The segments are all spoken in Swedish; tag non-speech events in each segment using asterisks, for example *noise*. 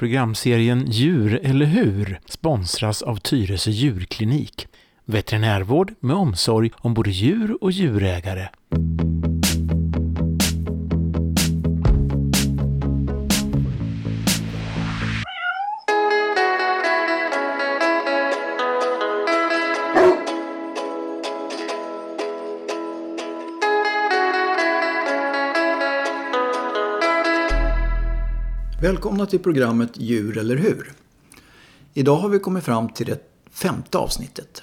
Programserien Djur eller hur sponsras av Tyresö djurklinik. Veterinärvård med omsorg om både djur och djurägare. Välkomna till programmet Djur eller hur? Idag har vi kommit fram till det femte avsnittet.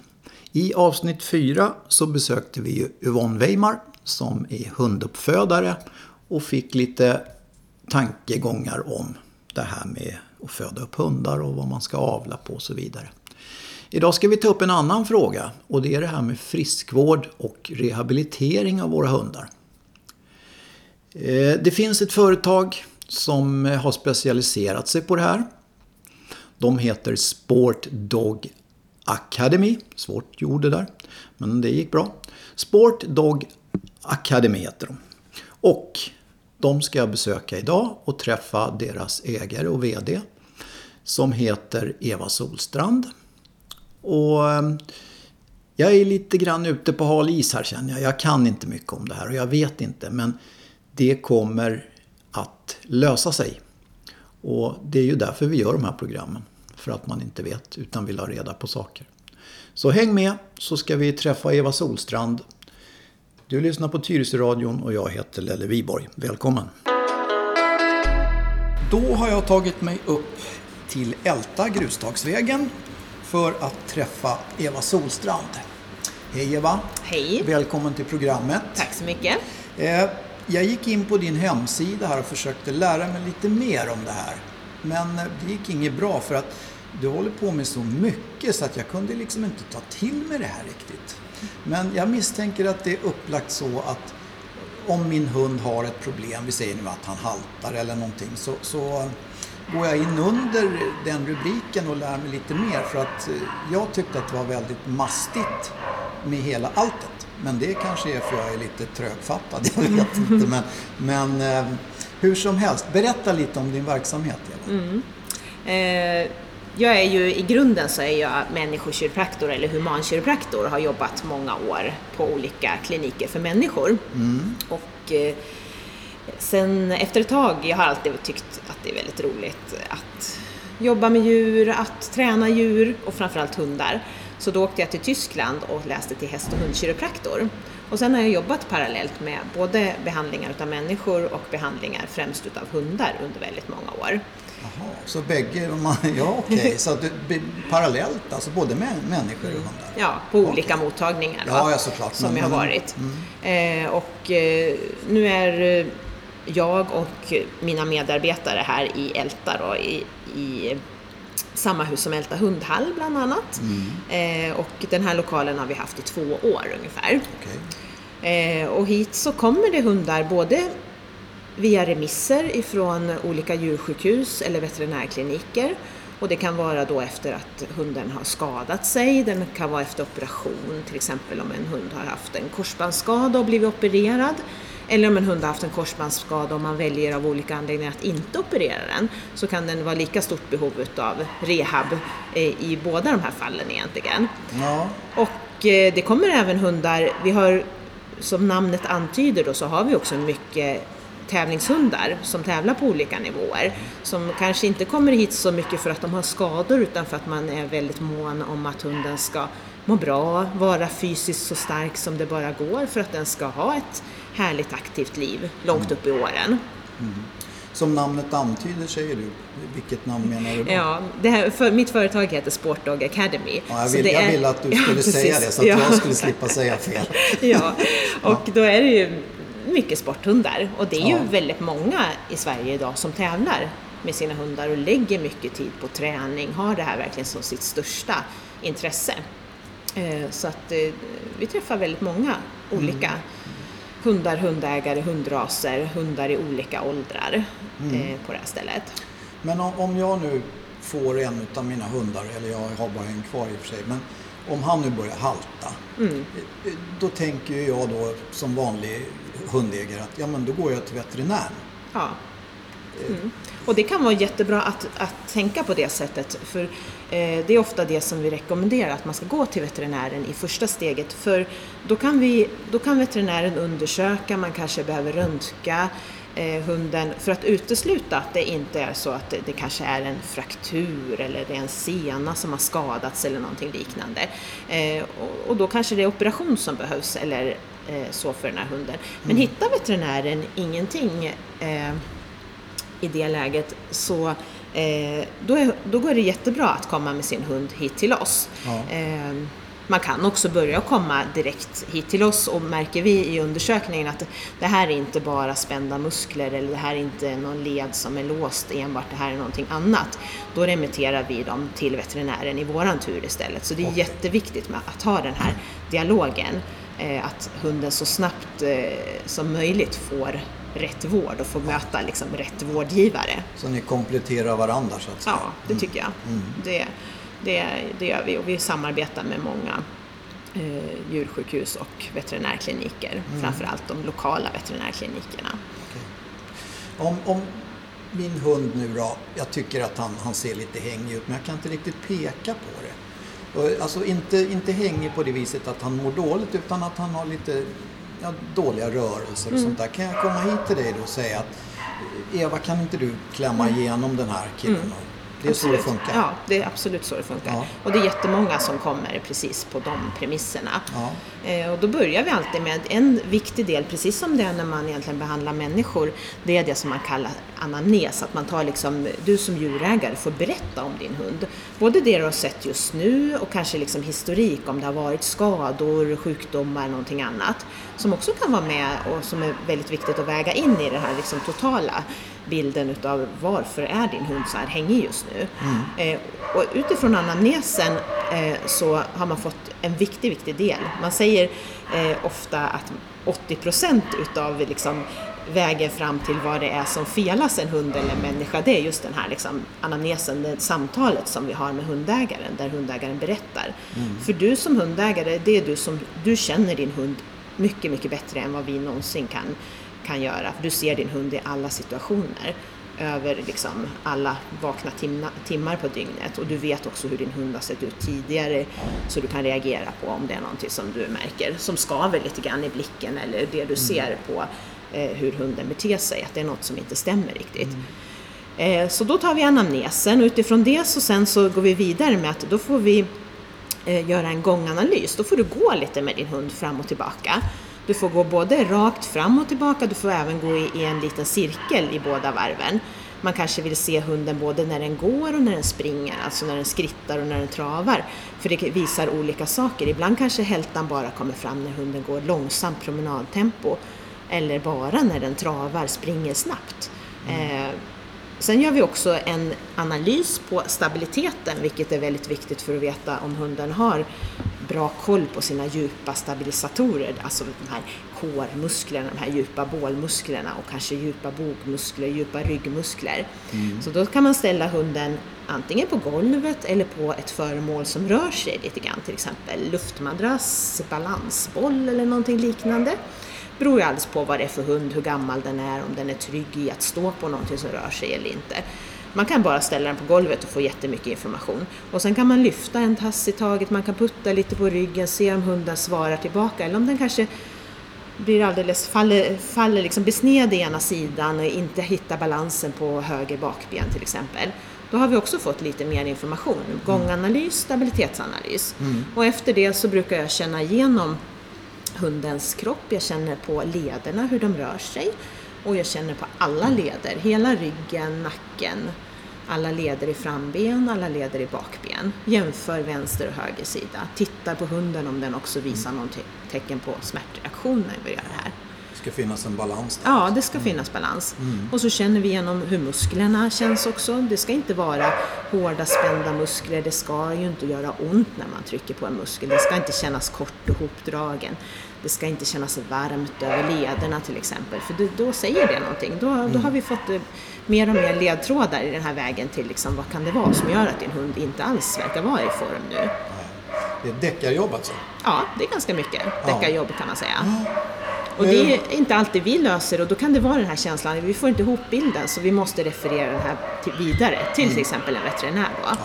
I avsnitt fyra så besökte vi Yvonne Weimar som är hunduppfödare och fick lite tankegångar om det här med att föda upp hundar och vad man ska avla på och så vidare. Idag ska vi ta upp en annan fråga och det är det här med friskvård och rehabilitering av våra hundar. Eh, det finns ett företag som eh, har specialiserat sig på det här. De heter Sport Dog Academy. Svårt ord det där, men det gick bra. Sport Dog Academy heter de. Och de ska jag besöka idag och träffa deras ägare och VD som heter Eva Solstrand. Och ehm, jag är lite grann ute på hal is här känner jag. Jag kan inte mycket om det här och jag vet inte men det kommer att lösa sig. Och det är ju därför vi gör de här programmen. För att man inte vet utan vill ha reda på saker. Så häng med så ska vi träffa Eva Solstrand. Du lyssnar på Tyresö-radion och jag heter Lelle Viborg. Välkommen! Då har jag tagit mig upp till Älta, Grustagsvägen, för att träffa Eva Solstrand. Hej Eva! Hej! Välkommen till programmet. Tack så mycket. Jag gick in på din hemsida här och försökte lära mig lite mer om det här. Men eh, det gick inget bra för att du håller på med så mycket så att jag kunde liksom inte ta till mig det här riktigt. Men jag misstänker att det är upplagt så att om min hund har ett problem, vi säger nu att han haltar eller någonting, så, så eh, går jag in under den rubriken och lär mig lite mer för att eh, jag tyckte att det var väldigt mastigt med hela alltet. Men det kanske är för jag är lite trögfattad, *laughs* jag vet inte. Men, men eh, hur som helst, berätta lite om din verksamhet Eva. Mm. Eh, jag är ju, i grunden så är jag människokiropraktor eller humankiropraktor och har jobbat många år på olika kliniker för människor. Mm. Och eh, sen efter ett tag, jag har alltid tyckt att det är väldigt roligt att jobba med djur, att träna djur och framförallt hundar. Så då åkte jag till Tyskland och läste till häst och hundkiropraktor. Och sen har jag jobbat parallellt med både behandlingar utav människor och behandlingar främst utav hundar under väldigt många år. Jaha, så bägge, ja okej, okay. *laughs* så du, parallellt, alltså både med människor och hundar? Ja, på olika okay. mottagningar då, ja, ja, såklart. som men, jag har varit. Mm. Eh, och eh, nu är jag och mina medarbetare här i Älta då, i, i samma hus som Älta hundhall bland annat. Mm. Eh, och den här lokalen har vi haft i två år ungefär. Okay. Eh, och hit så kommer det hundar både via remisser ifrån olika djursjukhus eller veterinärkliniker och det kan vara då efter att hunden har skadat sig, den kan vara efter operation, till exempel om en hund har haft en korsbandsskada och blivit opererad. Eller om en hund har haft en korsbandsskada och man väljer av olika anledningar att inte operera den så kan den vara lika stort behov av rehab eh, i båda de här fallen egentligen. Ja. Och eh, det kommer även hundar, vi har som namnet antyder då så har vi också mycket tävlingshundar som tävlar på olika nivåer. Som kanske inte kommer hit så mycket för att de har skador utan för att man är väldigt mån om att hunden ska må bra, vara fysiskt så stark som det bara går för att den ska ha ett härligt aktivt liv långt upp i åren. Mm. Som namnet antyder säger du, vilket namn menar du då? Ja, det här, för, mitt företag heter Sportdog Academy. Ja, jag, vill, jag är, ville att du skulle ja, säga det så att ja. jag skulle slippa säga fel. *laughs* ja, och då är det ju mycket sporthundar och det är ju väldigt många i Sverige idag som tävlar med sina hundar och lägger mycket tid på träning, har det här verkligen som sitt största intresse. Eh, så att eh, vi träffar väldigt många olika mm hundar, hundägare, hundraser, hundar i olika åldrar mm. eh, på det här stället. Men om, om jag nu får en av mina hundar, eller jag har bara en kvar i och för sig, men om han nu börjar halta, mm. Då tänker jag då som vanlig hundägare att ja men då går jag till veterinären. Ja. Mm. Och det kan vara jättebra att, att tänka på det sättet. För det är ofta det som vi rekommenderar, att man ska gå till veterinären i första steget. För då kan, vi, då kan veterinären undersöka, man kanske behöver röntga eh, hunden för att utesluta att det inte är så att det, det, kanske är en fraktur eller det är en sena som har skadats eller någonting liknande. Eh, och, och, då kanske det är operation som behövs eller eh, så för den här hunden. Men mm. hittar veterinären ingenting eh, i det läget så eh, då, är, då går det jättebra att komma med sin hund hit till oss. Ja. Eh, man kan också börja komma direkt hit till oss och märker vi i undersökningen att det här är inte bara spända muskler eller det här är inte någon led som är låst enbart, det här är någonting annat. Då remitterar vi dem till veterinären i våran tur istället. Så det är jätteviktigt med att ha den här dialogen. Eh, att hunden så snabbt eh, som möjligt får rätt vård och får möta liksom rätt vårdgivare. Så ni kompletterar varandra så att säga? Ja, det tycker jag. Mm. Det, det, det gör vi och vi samarbetar med många eh, djursjukhus och veterinärkliniker, mm. framförallt de lokala veterinärklinikerna. Okay. Om, om min hund nu då, jag tycker att han, han ser lite hängig ut men jag kan inte riktigt peka på det. Alltså inte, inte hängig på det viset att han mår dåligt utan att han har lite ja, dåliga rörelser och mm. sånt där. Kan jag komma hit till dig då och säga att Eva kan inte du klämma mm. igenom den här killen? Det är absolut. så det funkar? Ja, det är absolut så det funkar. Ja. Och det är jättemånga som kommer precis på de premisserna. Ja. Eh, och då börjar vi alltid med en viktig del, precis som det är när man egentligen behandlar människor, det är det som man kallar anamnes, att man tar liksom, du som djurägare får berätta om din hund. Både det du har sett just nu och kanske liksom historik om det har varit skador, sjukdomar, någonting annat, som också kan vara med och som är väldigt viktigt att väga in i det här liksom totala bilden utav varför är din hund så här hängig just nu. Mm. Eh, och utifrån anamnesen eh, så har man fått en viktig, viktig del. Man säger eh, ofta att 80 procent utav liksom, vägen fram till vad det är som felas en hund eller en människa, det är just den här liksom, anamnesen, det samtalet som vi har med hundägaren, där hundägaren berättar. Mm. För du som hundägare, det är du som, du känner din hund mycket, mycket bättre än vad vi någonsin kan kan göra. För du ser din hund i alla situationer över liksom alla vakna timma, timmar på dygnet och du vet också hur din hund har sett ut tidigare så du kan reagera på om det är någonting som du märker som skaver lite grann i blicken eller det du mm. ser på eh, hur hunden beter sig, att det är något som inte stämmer riktigt. Mm. Eh, så då tar vi anamnesen och utifrån det så sen så går vi vidare med att då får vi eh, göra en gånganalys. Då får du gå lite med din hund fram och tillbaka du får gå både rakt fram och tillbaka, du får även gå i, en liten cirkel i båda varven. Man kanske vill se hunden både när den går och när den springer, alltså när den skrittar och när den travar. För det visar olika saker. Ibland kanske hältan bara kommer fram när hunden går långsamt promenadtempo. Eller bara när den travar, springer snabbt. Mm. Eh, sen gör vi också en analys på stabiliteten, vilket är väldigt viktigt för att veta om hunden har bra koll på sina djupa stabilisatorer, alltså de här kårmusklerna, de här djupa bålmusklerna och kanske djupa bogmuskler, djupa ryggmuskler. Mm. Så då kan man ställa hunden antingen på golvet eller på ett föremål som rör sig lite grann, till exempel luftmadrass, balansboll eller någonting liknande. Det beror ju alldeles på vad det är för hund, hur gammal den är, om den är trygg i att stå på någonting som rör sig eller inte. Man kan bara ställa den på golvet och få jättemycket information. Och sen kan man lyfta en tass i taget, man kan putta lite på ryggen, se om hunden svarar tillbaka eller om den kanske blir alldeles, faller, faller liksom besned i ena sidan och inte hittar balansen på höger bakben till exempel. Då har vi också fått lite mer information. Gånganalys, stabilitetsanalys. Mm. Och efter det så brukar jag känna igenom hundens kropp, jag känner på lederna hur de rör sig och jag känner på alla leder, hela ryggen, nacken, alla leder i framben, alla leder i bakben. Jämför vänster och höger sida. Tittar på hunden om den också visar mm. något te tecken på smärtreaktion när vi gör det här. Det ska finnas en balans där. Ja, det ska mm. finnas balans. Mm. Och så känner vi igenom hur musklerna känns också. Det ska inte vara hårda spända muskler. Det ska ju inte göra ont när man trycker på en muskel. Det ska inte kännas kort och hopdragen det ska inte kännas varmt över lederna till exempel, för då, då säger det någonting. Då, mm. då har vi fått eh, mer och mer ledtrådar i den här vägen till liksom, vad kan det vara som gör att din hund inte alls verkar vara i form nu. Det är deckarjobb alltså? Ja, det är ganska mycket deckarjobb kan man säga. Och det är inte alltid vi löser och då kan det vara den här känslan, vi får inte ihop bilden så vi måste referera den här till, vidare till till exempel en veterinär då. Ja.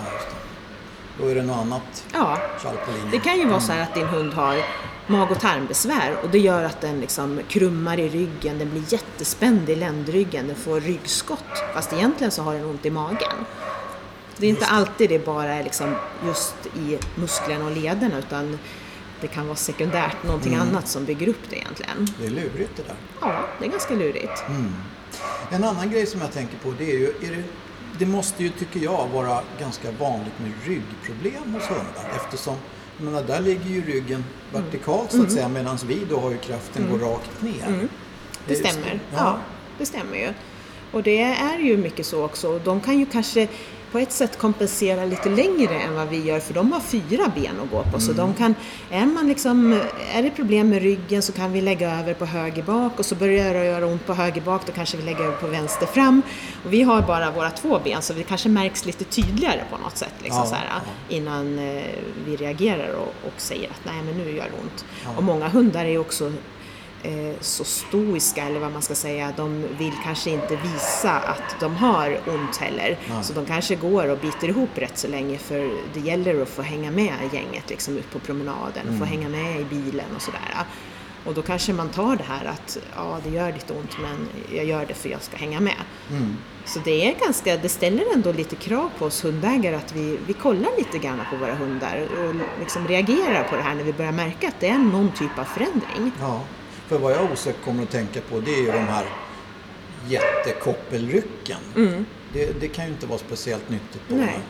Då är det något annat. Ja, det kan ju vara så här att din hund har mag och tarmbesvär och det gör att den liksom krummar i ryggen, den blir jättespänd i ländryggen, den får ryggskott fast egentligen så har den ont i magen. Det är inte alltid det bara är liksom just i musklerna och lederna utan det kan vara sekundärt, någonting annat som bygger upp det egentligen. Det är lurigt det där. Ja, det är ganska lurigt. En annan grej som jag tänker på det är ju, är det, det måste ju tycker jag vara ganska vanligt med ryggproblem hos hundar eftersom menar, där ligger ju ryggen vertikalt så att säga medan vi då har ju kraften går rakt ner. Det är just stämmer. Ja. Ja, det stämmer ju. Och det är ju mycket så också. De kan ju kanske på ett sätt kompensera lite längre än vad vi gör för de har fyra ben att gå på. Så de kan, är, man liksom, är det problem med ryggen så kan vi lägga över på höger bak och så börjar det göra ont på höger bak då kanske vi lägger över på vänster fram. Och vi har bara våra två ben så det kanske märks lite tydligare på något sätt liksom Ja, här, ja. innan eh, vi reagerar och, och säger att nej men nu gör det ont. Och många hundar är också så stoiska eller vad man ska säga. De vill kanske inte visa att de har ont heller. Så de kanske går och biter ihop rätt så länge för det gäller att få hänga med gänget liksom ut på promenaden och få hänga med i bilen och sådär. Och då kanske man tar det här att ja, det gör lite ont men jag gör det för jag ska hänga med. Så det är ganska, det ställer ändå lite krav på oss hundägare att vi, vi kollar lite grann på våra hundar och liksom reagerar på det här när vi börjar märka att det är någon typ av förändring. Ja, för vad jag osökt kommer att tänka på det är ju de här jättekoppelrycken. Det, det kan ju inte vara speciellt nyttigt på Mm. Nej,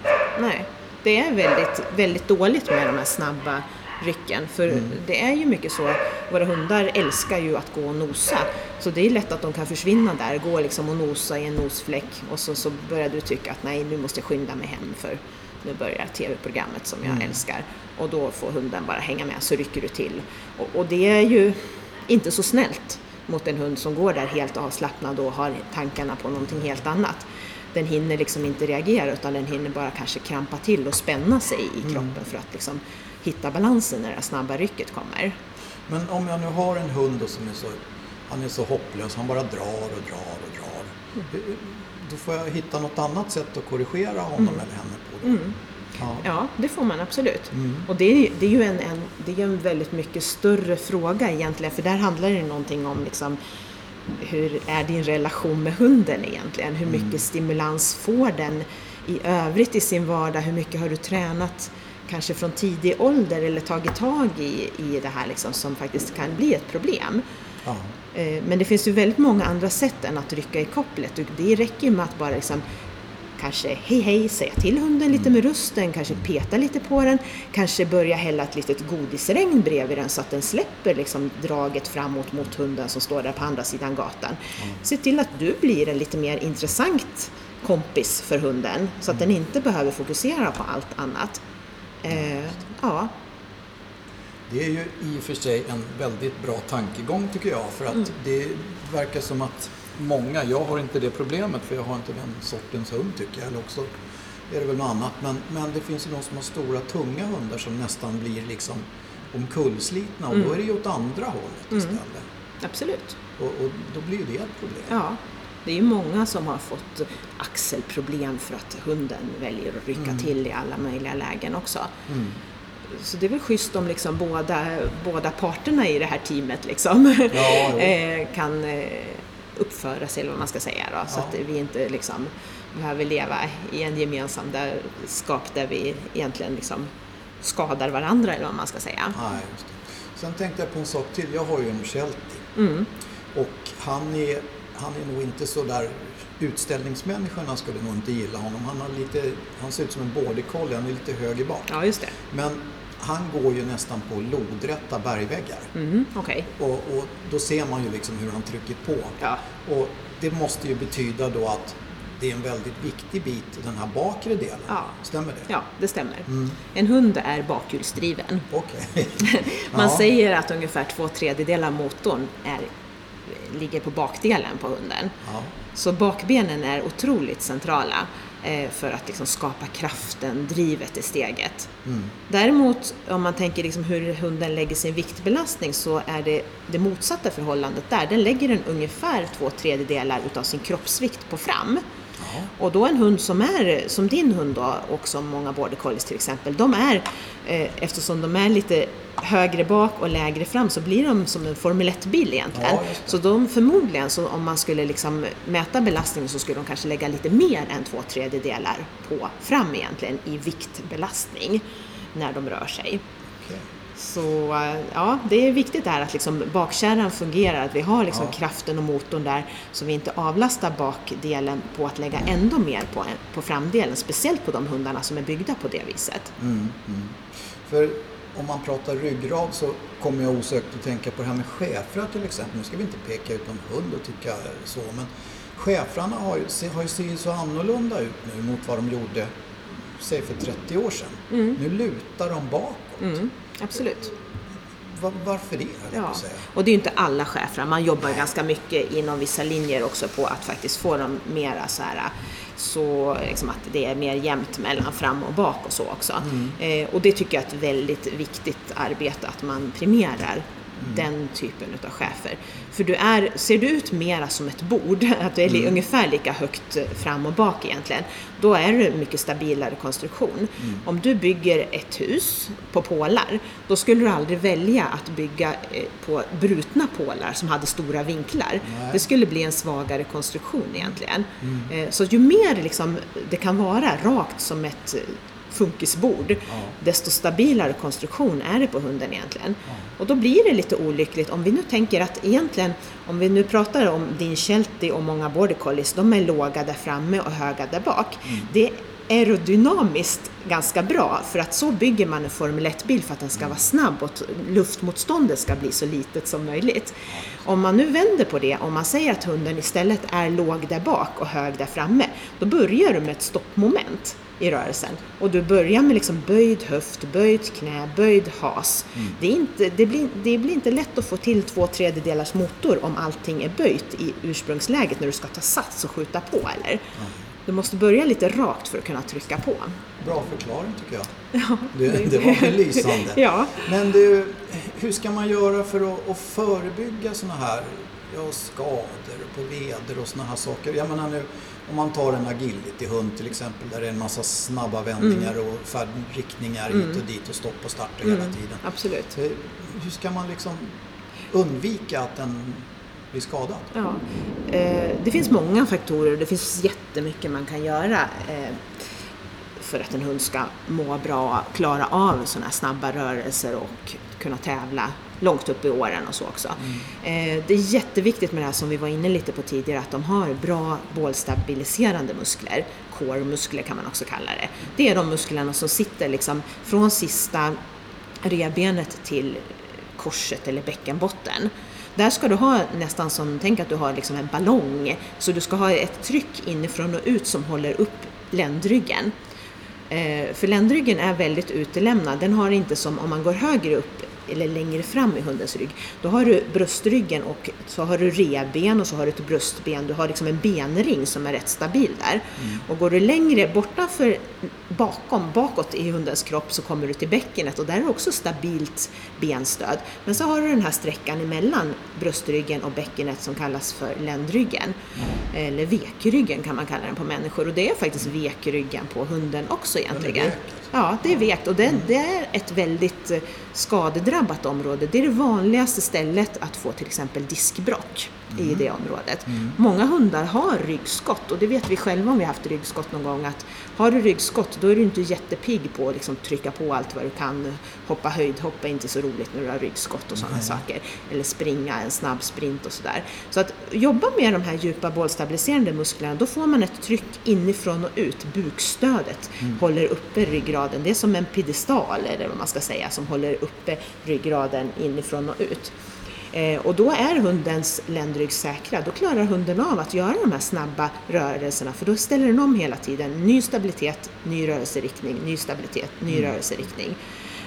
nej. Det är väldigt, väldigt dåligt med de här snabba rycken. För det är ju mycket så, våra hundar älskar ju att gå och nosa. Så det är lätt att de kan försvinna där, gå liksom och nosa i en nosfläck och så, så börjar du tycka att nej, nu måste jag skynda mig hem för nu börjar tv-programmet som jag älskar. Och då får hunden bara hänga med, så rycker du till. Och, och det är ju inte så snällt mot en hund som går där helt avslappnad och har tankarna på någonting helt annat. Den hinner liksom inte reagera utan den hinner bara kanske krampa till och spänna sig i kroppen för att liksom hitta balansen när det här snabba rycket kommer. Men om jag nu har en hund då som är så, han är så hopplös, han bara drar och drar och drar. Mm. Då får jag hitta något annat sätt att korrigera honom eller henne på. Då. Ja. Mm. Ja, det får man absolut. Och det är, det är ju en, en, det är en väldigt mycket större fråga egentligen, för där handlar det någonting om liksom, hur är din relation med hunden egentligen? Hur mycket stimulans får den i övrigt i sin vardag? Hur mycket har du tränat kanske från tidig ålder eller tagit tag i, i det här liksom, som faktiskt kan bli ett problem? Ja. Eh, Men det finns ju väldigt många andra sätt än att rycka i kopplet. Det räcker ju med att bara liksom kanske hej hej säga till hunden lite med rösten, kanske peta lite på den, kanske börja hälla ett litet godisregn bredvid den så att den släpper liksom draget framåt mot hunden som står där på andra sidan gatan. Se till att du blir en lite mer intressant kompis för hunden så att den inte behöver fokusera på allt annat. Eh, ja, Det är ju i och för sig en väldigt bra tankegång tycker jag. För att Mm. det verkar som att många, jag har inte det problemet för jag har inte den sortens hund tycker jag. Eller också är det väl något annat. Men, men det finns ju de som har stora tunga hundar som nästan blir liksom omkullslitna och Mm. då är det ju åt andra hållet istället. absolut. Och, och då blir ju det ett problem. Ja, det är ju många som har fått axelproblem för att hunden väljer att rycka till i alla möjliga lägen också. Mm. Så det är väl schysst om liksom båda, båda parterna i det här teamet liksom Ja, *laughs* eh, kan eh, uppföra sig, eller vad man ska säga då, så att vi inte liksom behöver leva i en gemensam där, skap där vi egentligen liksom skadar varandra, eller vad man ska säga. Nej, just det. Sen tänkte jag på en sak till. Jag har ju en Sheltie. Mm. Och han är, han är nog inte så där utställningsmänniskorna skulle nog inte gilla honom. Han, har lite, han ser ut som en border collie, han är lite höger bak. Ja, just det. Men han går ju nästan på lodrätta bergväggar. Mm, Okej. Och, och då ser man ju liksom hur han trycker på. Ja. Och det måste ju betyda då att det är en väldigt viktig bit, den här bakre delen. Ja. Stämmer det? Ja, det stämmer. En hund är bakhjulsdriven. Okej. *laughs* Man Ja. säger att ungefär två tredjedelar av motorn är, ligger på bakdelen på hunden. Ja. Så bakbenen är otroligt centrala. Eh, för att liksom skapa kraften, drivet i steget. Däremot om man tänker liksom hur hunden lägger sin viktbelastning så är det det motsatta förhållandet där. Den lägger en ungefär två tredjedelar utav sin kroppsvikt på fram. Och då en hund som är, som din hund då, och som många border collies till exempel, de är, eh, eftersom de är lite högre bak och lägre fram så blir de som en Formel 1-bil egentligen. Ja, så de förmodligen, så om man skulle liksom mäta belastningen så skulle de kanske lägga lite mer än två tredjedelar på fram egentligen i viktbelastning när de rör sig. Okej. Så eh, ja, det är viktigt där att liksom bakkärran fungerar, att vi har liksom Ja. kraften och motorn där så vi inte avlastar bakdelen på att lägga ändå mer på, på framdelen, speciellt på de hundarna som är byggda på det viset. Mm, mm. För om man pratar ryggrad så kommer jag osökt att tänka på det här med schäfrar till exempel. Nu ska vi inte peka ut någon hund och tycka så, men schäfrarna har ju, har ju ju så annorlunda ut nu mot vad de gjorde, säg för 30 år sedan. Nu lutar de bakåt. Mm, absolut. Va- varför det, Ja. Och det är ju inte alla schäfrar, man jobbar ganska mycket inom vissa linjer också på att faktiskt få dem mera så här så liksom att det är mer jämnt mellan fram och bak och så också. Eh, och det tycker jag är ett väldigt viktigt arbete att man premierar den typen utav chefer. För du är, ser du ut mera som ett bord, *laughs* att du är li- ungefär lika högt eh, fram och bak egentligen, då är en mycket stabilare konstruktion. Om du bygger ett hus på pålar, då skulle du aldrig välja att bygga eh, på brutna pålar som hade stora vinklar. Det skulle bli en svagare konstruktion egentligen. Eh, Så ju mer liksom det kan vara rakt som ett funkisbord, desto stabilare konstruktion är det på hunden egentligen. Och då blir det lite olyckligt. Om vi nu tänker att egentligen, om vi nu pratar om din Sheltie och många border collies, de är låga där framme och höga där bak. Det är aerodynamiskt ganska bra för att så bygger man en Formel 1-bil för att den ska vara snabb och luftmotståndet ska bli så litet som möjligt. Om man nu vänder på det, om man säger att hunden istället är låg där bak och hög där framme, då börjar du med ett stoppmoment i rörelsen. Och du börjar med liksom böjd höft, böjt knä, böjd has. Det, är inte, det, blir, det blir inte lätt att få till två tredjedelars motor om allting är böjt i ursprungsläget när du ska ta sats och skjuta på, eller? Du måste börja lite rakt för att kunna trycka på. Bra förklaring tycker jag. *laughs* det, det var lysande. *laughs* Ja. Men du, hur ska man göra för att, att förebygga sådana här ja, skador på veder och sådana här saker? Jag menar nu, om man tar en agility-hund till exempel där det är en massa snabba vändningar Mm. och färdriktningar hit och dit och stopp och starter hela tiden. Absolut. Hur, hur ska man liksom undvika att den blir skadad? Ja. Eh, det finns många faktorer och det finns jättemycket man kan göra eh, för att en hund ska må bra, klara av sådana här snabba rörelser och kunna tävla långt upp i åren och så också. Eh, det är jätteviktigt med det här som vi var inne lite på tidigare, att de har bra bålstabiliserande muskler. Core-muskler kan man också kalla det. Det är de musklerna som sitter liksom från sista revbenet till korset eller bäckenbotten. Där ska du ha nästan som, tänk att du har liksom en ballong, så du ska ha ett tryck inifrån och ut som håller upp ländryggen. Eh, för ländryggen är väldigt utelämnad, den har inte som om man går högre upp eller längre fram i hundens rygg, då har du bröstryggen och så har du revben och så har du ett bröstben, du har liksom en benring som är rätt stabil där. Och går du längre bortanför, bakom, bakåt i hundens kropp så kommer du till bäckenet och där är också stabilt benstöd. Men så har du den här sträckan emellan bröstryggen och bäckenet som kallas för ländryggen. Eller vekryggen kan man kalla den på människor och det är faktiskt vekryggen på hunden också egentligen. Ja, det är vekt och det, det är ett väldigt eh, skadedrabbat område. Det är det vanligaste stället att få till exempel diskbrock i det området. Många hundar har ryggskott och det vet vi själva om vi har haft ryggskott någon gång att har du ryggskott då är du inte jättepigg på att liksom trycka på allt vad du kan. Hoppa höjdhopp är inte så roligt när du har ryggskott och sådana saker. Eller springa en snabb sprint och sådär. Så att jobba med de här djupa bålstabiliserande musklerna då får man ett tryck inifrån och ut. Bukstödet håller uppe ryggraden. Det är som en piedestal eller vad man ska säga som håller uppe ryggraden inifrån och ut. Eh, och då är hundens ländrygg säkra. Då klarar hunden av att göra de här snabba rörelserna för då ställer den om hela tiden. Ny stabilitet, ny rörelseriktning, ny stabilitet, ny rörelseriktning.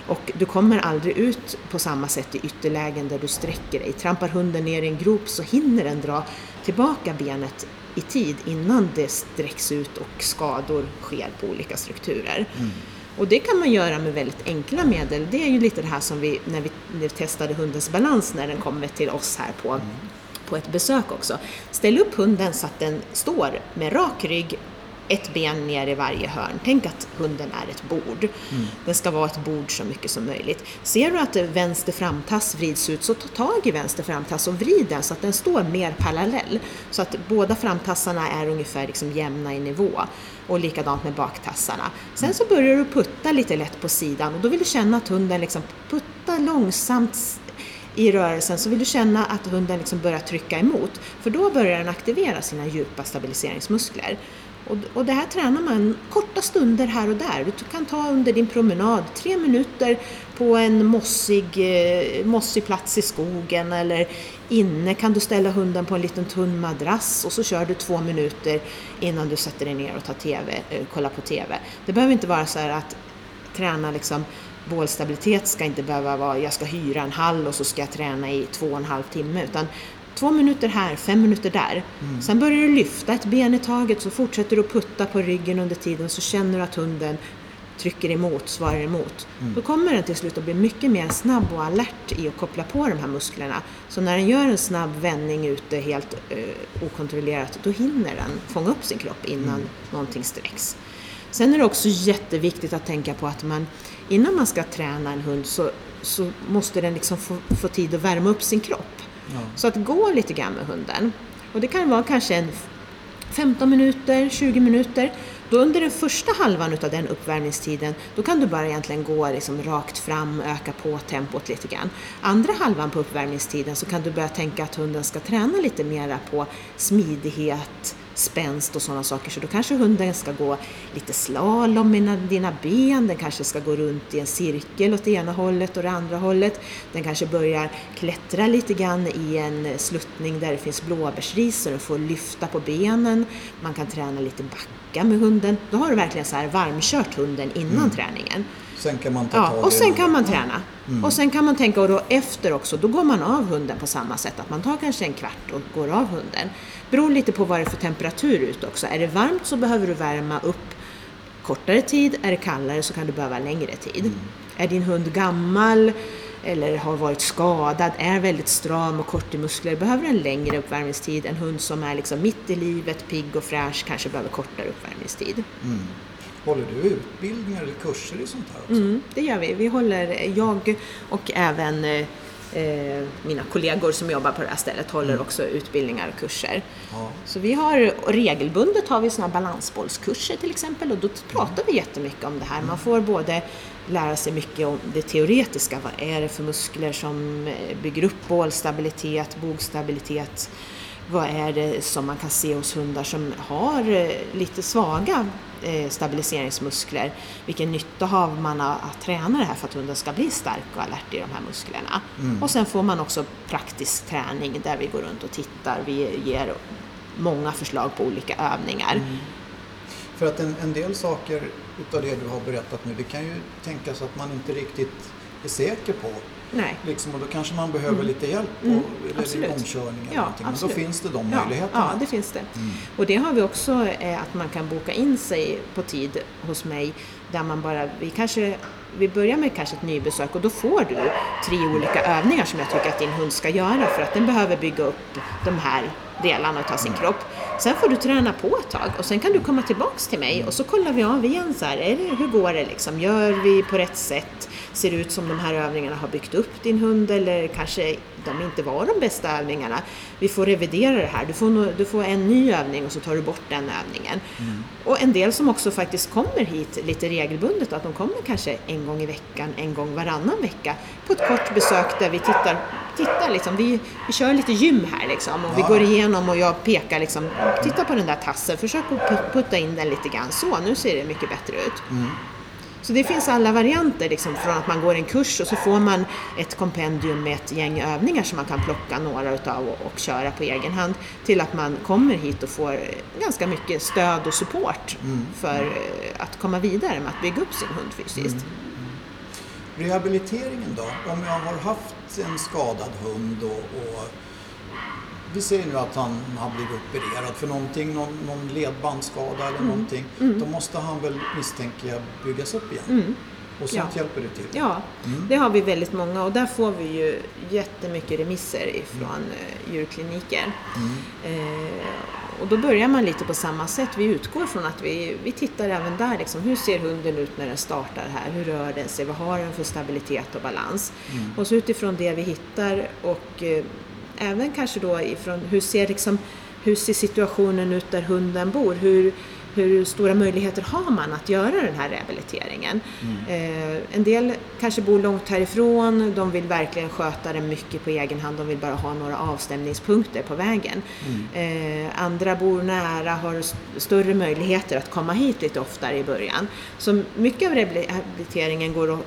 Och du kommer aldrig ut på samma sätt i ytterlägen där du sträcker dig. Trampar hunden ner i en grop så hinner den dra tillbaka benet i tid innan det sträcks ut och skador sker på olika strukturer. Mm. Och det kan man göra med väldigt enkla medel. Det är ju lite det här som vi, när vi, när vi testade hundens balans när den kommer till oss här på, mm. på ett besök också. Ställ upp hunden så att den står med rak rygg ett ben ner i varje hörn. Tänk att hunden är ett bord. Mm. Den ska vara ett bord så mycket som möjligt. Ser du att vänster framtass vrids ut så ta tag i vänster framtass och vrid den så att den står mer parallell. Så att båda framtassarna är ungefär liksom jämna i nivå. Och likadant med baktassarna. Sen så börjar du putta lite lätt på sidan och då vill du känna att hunden liksom puttar långsamt i rörelsen så vill du känna att hunden liksom börjar trycka emot. För då börjar den aktivera sina djupa stabiliseringsmuskler. Och, och det här tränar man korta stunder här och där. Du kan ta under din promenad tre minuter på en mossig, eh, mossig plats i skogen eller inne kan du ställa hunden på en liten tunn madrass och så kör du två minuter innan du sätter dig ner och tar TV, eh, kollar på TV. Det behöver inte vara så att träna liksom bålstabilitet ska inte behöva vara jag ska hyra en hall och så ska jag träna i två och en halv timme utan Två minuter här, fem minuter där. Mm. Sen börjar du lyfta ett ben i taget så fortsätter du att putta på ryggen under tiden så känner du att hunden trycker emot, svarar emot. Mm. Då kommer den till slut att bli mycket mer snabb och alert i att koppla på de här musklerna. Så när den gör en snabb vändning ute helt eh, okontrollerat, då hinner den fånga upp sin kropp innan mm. någonting sträcks. Sen är det också jätteviktigt att tänka på att man innan man ska träna en hund så, så måste den liksom få, få tid att värma upp sin kropp. Ja. Så att gå lite grann med hunden. Och det kan vara kanske en 15 minuter, 20 minuter. Då under den första halvan av den uppvärmningstiden, då kan du bara egentligen gå liksom rakt fram, öka på tempot lite grann. Andra halvan på uppvärmningstiden så kan du börja tänka att hunden ska träna lite mera på smidighet, spänst och sådana saker. Så då kanske hunden ska gå lite slalom med dina ben, den kanske ska gå runt i en cirkel åt ena hållet och det andra hållet. Den kanske börjar klättra lite grann i en sluttning där det finns blåbärsris så den får lyfta på benen. Man kan träna lite backa med hunden. Då har du verkligen så här varmkört hunden innan mm. träningen. Sen kan man ta ja, och sen kan man träna. Mm. Och sen kan man tänka, och då efter också, då går man av hunden på samma sätt. Att man tar kanske en kvart och går av hunden. Beror lite på vad det är för temperatur ute också. Är det varmt så behöver du värma upp kortare tid. Är det kallare så kan du behöva längre tid. Mm. Är din hund gammal eller har varit skadad, är väldigt stram och kort i muskler, behöver en längre uppvärmningstid. En hund som är liksom mitt i livet, pigg och fräsch, kanske behöver kortare uppvärmningstid. Mm. Håller du utbildningar eller kurser i sånt här också? Mm, det gör vi. Vi håller, jag och även eh, mina kollegor som jobbar på det här stället håller mm. också utbildningar och kurser. Ja. Så vi har regelbundet har vi såna balansbollskurser till exempel och då pratar vi jättemycket om det här. Man får både lära sig mycket om det teoretiska. Vad är det för muskler som eh, bygger upp bålstabilitet, bogstabilitet? Vad är det som man kan se hos hundar som har eh, lite svaga stabiliseringsmuskler. Vilken nytta har man att träna det här för att hunden ska bli stark och alert i de här musklerna. Mm. Och sen får man också praktisk träning där vi går runt och tittar. Vi ger många förslag på olika övningar. Mm. För att en, en del saker utav det du har berättat nu, det kan ju tänkas att man inte riktigt är säker på. Nej. Liksom, och då kanske man behöver mm. lite hjälp på, mm. eller omkörning eller ja, någonting. Men då finns det de möjligheterna. Ja, det finns det. Mm. Och det har vi också, eh, att man kan boka in sig på tid hos mig där man bara, vi kanske vi börjar med kanske ett nybesök och då får du tre olika övningar som jag tycker att din hund ska göra för att den behöver bygga upp de här delarna av sin mm. kropp. Sen får du träna på ett tag och sen kan du komma tillbaks till mig och så kollar vi av igen så här, är det, hur går det liksom? Gör vi på rätt sätt? Ser det ut som de här övningarna har byggt upp din hund eller kanske de inte var de bästa övningarna. Vi får revidera det här. Du får, du får en ny övning och så tar du bort den övningen. Mm. Och en del som också faktiskt kommer hit lite regelbundet, att de kommer kanske en gång i veckan, en gång varannan vecka på ett kort besök där vi tittar, tittar liksom, vi, vi kör lite gym här liksom och vi går igenom och jag pekar liksom, titta på den där tassen, försök att putta in den lite grann. Så, nu ser det mycket bättre ut. Mm. Så det finns alla varianter, liksom, från att man går en kurs och så får man ett kompendium med ett gäng övningar som man kan plocka några utav och, och köra på egen hand, till att man kommer hit och får ganska mycket stöd och support mm. för att komma vidare med att bygga upp sin hund fysiskt. Mm. Rehabiliteringen då? Om jag har haft en skadad hund och, och vi ser nu att han har blivit opererad för någonting, någon, någon ledbandsskada eller Mm. någonting. Då måste han väl, misstänker jag, byggas upp igen. Och sånt Mm. Ja. hjälper du till? Ja, det har vi väldigt många och där får vi ju jättemycket remisser ifrån eh, djurkliniker. Eh, och då börjar man lite på samma sätt. Vi utgår från att vi, vi tittar även där, liksom, hur ser hunden ut när den startar här? Hur rör den sig? Vad har den för stabilitet och balans? Och så utifrån det vi hittar och eh, även kanske då ifrån hur ser, liksom, hur ser situationen ut där hunden bor? Hur, hur stora möjligheter har man att göra den här rehabiliteringen? Eh, en del kanske bor långt härifrån, de vill verkligen sköta det mycket på egen hand, de vill bara ha några avstämningspunkter på vägen. Eh, andra bor nära, har st- större möjligheter att komma hit lite oftare i början. Så mycket av rehabiliteringen går att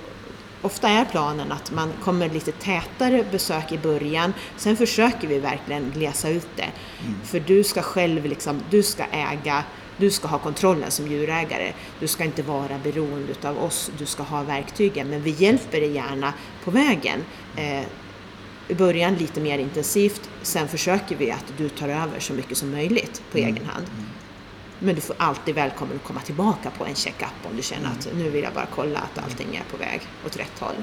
Ofta är planen att man kommer lite tätare besök i början, sen försöker vi verkligen glesa ut det. För du ska själv liksom, du ska äga, du ska ha kontrollen som djurägare. Du ska inte vara beroende av oss, du ska ha verktygen, men vi hjälper dig gärna på vägen. Eh, I början lite mer intensivt, sen försöker vi att du tar över så mycket som möjligt på egen hand. Men du får alltid välkommen att komma tillbaka på en check-up om du känner att nu vill jag bara kolla att allting är på väg åt rätt håll.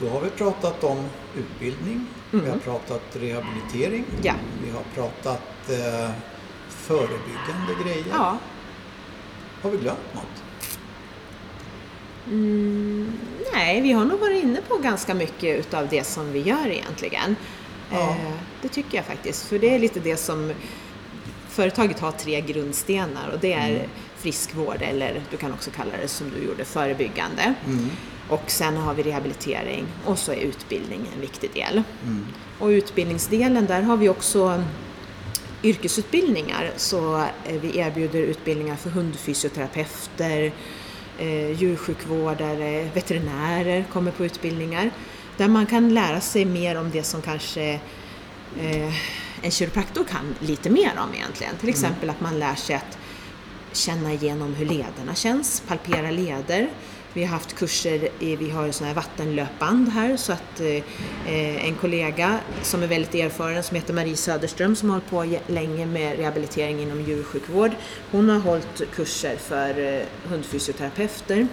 Då har vi pratat om utbildning, vi Mm. har pratat rehabilitering, Ja. vi har pratat eh, förebyggande grejer. Ja, Har vi glömt något? nej, vi har nog varit inne på ganska mycket utav det som vi gör egentligen. Ja. Eh, det tycker jag faktiskt, för det är lite det som företaget har tre grundstenar och det är friskvård eller du kan också kalla det som du gjorde förebyggande. Och sen har vi rehabilitering och så är utbildning en viktig del. Och utbildningsdelen, där har vi också yrkesutbildningar. Så eh, vi erbjuder utbildningar för hundfysioterapeuter, eh, djursjukvårdare, veterinärer kommer på utbildningar. Där man kan lära sig mer om det som kanske eh, en kiropraktor kan lite mer om egentligen. Till exempel att man lär sig att känna igenom hur lederna känns, palpera leder. Vi har haft kurser, i, vi har sådana här vattenlöpband här så att eh, en kollega som är väldigt erfaren som heter Marie Söderström som har hållit på ge- länge med rehabilitering inom djursjukvård. Hon har hållit kurser för eh, hundfysioterapeuter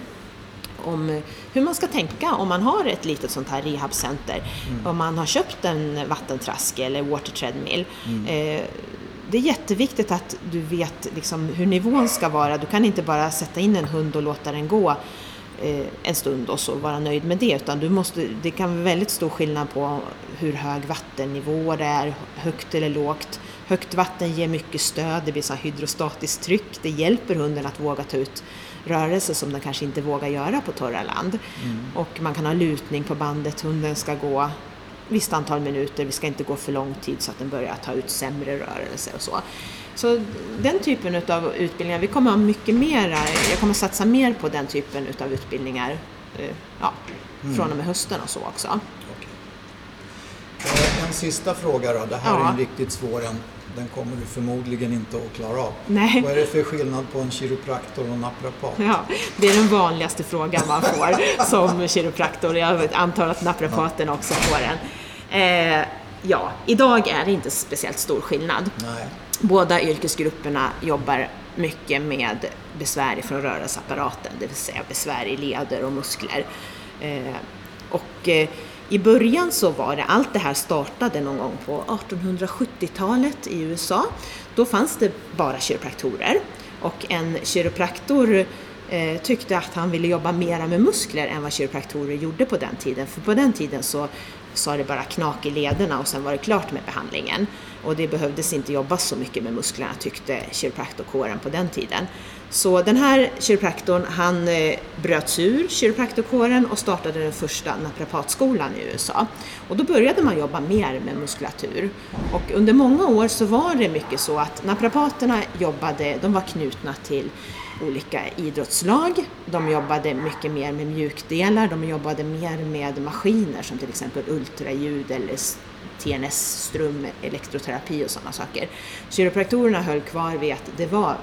om eh, hur man ska tänka om man har ett litet sånt här rehabcenter. Om man har köpt en vattentrask eller water treadmill. Eh, det är jätteviktigt att du vet liksom hur nivån ska vara. Du kan inte bara sätta in en hund och låta den gå eh, en stund och så vara nöjd med det. Utan du måste, det kan vara väldigt stor skillnad på hur hög vattennivå det är, högt eller lågt. Högt vatten ger mycket stöd, det blir så hydrostatiskt tryck. Det hjälper hunden att våga ta ut rörelser som den kanske inte vågar göra på torra land. Och man kan ha lutning på bandet, hunden ska gå visst antal minuter, vi ska inte gå för lång tid så att den börjar ta ut sämre rörelser och så. Så den typen av utbildningar, vi kommer ha mycket mera, jag kommer satsa mer på den typen av utbildningar eh, ja, från och med hösten och så också. Okej. Eh, En sista fråga då. Det här Ja. är en riktigt svår en. Den kommer du förmodligen inte att klara av. Nej. Vad är det för skillnad på en kiropraktor och en naprapat? Ja, det är den vanligaste frågan man får som kiropraktor. Jag antar att naprapaten också får den. Eh, ja, idag är det inte speciellt stor skillnad. Nej. Båda yrkesgrupperna jobbar mycket med besvär från rörelseapparaten, det vill säga besvär i leder och muskler. Eh, och eh, i början så var det, allt det här startade någon gång på 1870-talet i USA. Då fanns det bara kiropraktorer och en kiropraktor eh, tyckte att han ville jobba mera med muskler än vad kiropraktorer gjorde på den tiden. För på den tiden så sa det bara knak i lederna och sen var det klart med behandlingen. Och det behövdes inte jobba så mycket med musklerna tyckte kiropraktorkåren på den tiden. Så den här kiropraktorn han eh, bröts ur kiropraktorkåren och startade den första naprapatskolan i USA. Och då började man jobba mer med muskulatur. Och under många år så var det mycket så att naprapaterna jobbade, de var knutna till olika idrottslag. De jobbade mycket mer med mjukdelar, de jobbade mer med maskiner som till exempel ultraljud eller TNS, ström, elektroterapi och sådana saker. Kiropraktorerna höll kvar vid att det var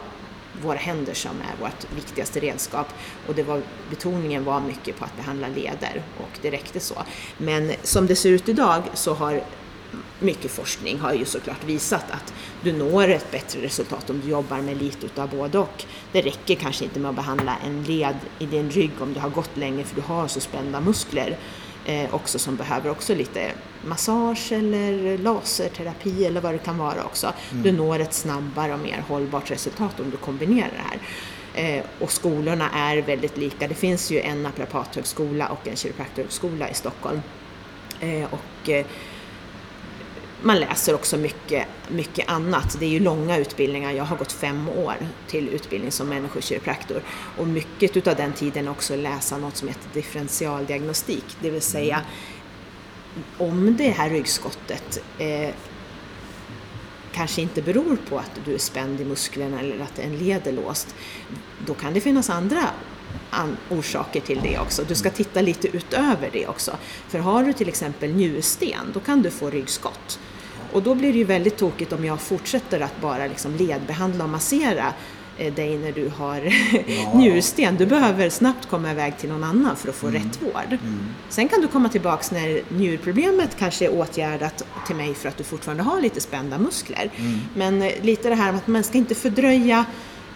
våra händer som är vårt viktigaste redskap och det var, betoningen var mycket på att behandla leder och det räckte så. Men som det ser ut idag så har mycket forskning har ju såklart visat att du når ett bättre resultat om du jobbar med lite utav både och. Det räcker kanske inte med att behandla en led i din rygg om du har gått länge för du har så spända muskler eh, också som behöver också lite massage eller laserterapi eller vad det kan vara också. Mm. Du når ett snabbare och mer hållbart resultat om du kombinerar det här. Eh, och skolorna är väldigt lika. Det finns ju en naprapathögskola och en kiropraktorhögskola i Stockholm. Eh, och, eh, man läser också mycket, mycket annat. Det är ju långa utbildningar. Jag har gått fem år till utbildning som människokiropraktor. Och mycket utav den tiden också läsa något som heter differentialdiagnostik. Det vill säga om det här ryggskottet eh, kanske inte beror på att du är spänd i musklerna eller att en led är låst. Då kan det finnas andra orsaker till det också. Du ska titta lite utöver det också. För har du till exempel njursten, då kan du få ryggskott. Och då blir det ju väldigt tokigt om jag fortsätter att bara liksom ledbehandla och massera eh, dig när du har *laughs* ja. njursten. Du behöver snabbt komma iväg till någon annan för att få mm. rätt vård. Mm. Sen kan du komma tillbaks när njurproblemet kanske är åtgärdat till mig för att du fortfarande har lite spända muskler. Mm. Men eh, lite det här att man ska inte fördröja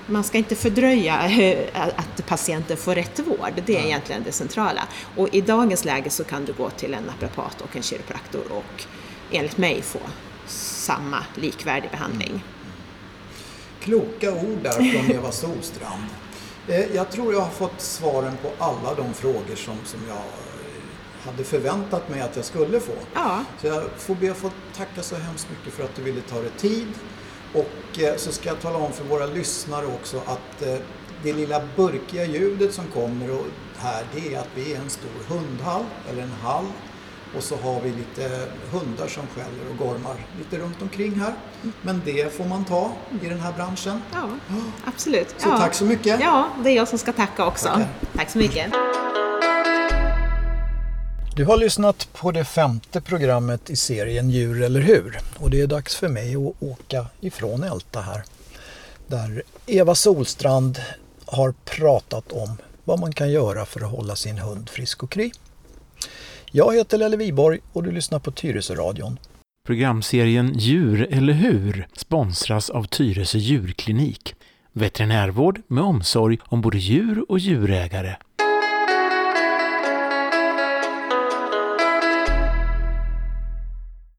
man ska inte fördröja eh, att patienten får rätt vård. Det är egentligen det centrala. Och i dagens läge så kan du gå till en naprapat och en kiropraktor och enligt mig få samma likvärdig behandling. Mm. Kloka ord där från *laughs* Eva Solstrand. Eh, jag tror jag har fått svaren på alla de frågor som, som jag hade förväntat mig att jag skulle få. Ja. Så jag får be att få tacka så hemskt mycket för att du ville ta dig tid. Och eh, så ska jag tala om för våra lyssnare också att eh, det lilla burkiga ljudet som kommer här det är att vi är en stor hundhall eller en hall och så har vi lite hundar som skäller och gormar lite runt omkring här. Men det får man ta i den här branschen. Ja, absolut. Så ja. tack så mycket. Ja, det är jag som ska tacka också. Tackar. Tack så mycket. Du har lyssnat på det femte programmet i serien Djur eller hur? Och det är dags för mig att åka ifrån Älta här. Där Eva Solstrand har pratat om vad man kan göra för att hålla sin hund frisk och kry. Jag heter Lelle Viborg och du lyssnar på Tyresö-radion. Programserien Djur eller hur sponsras av Tyresö djurklinik. Veterinärvård med omsorg om både djur och djurägare.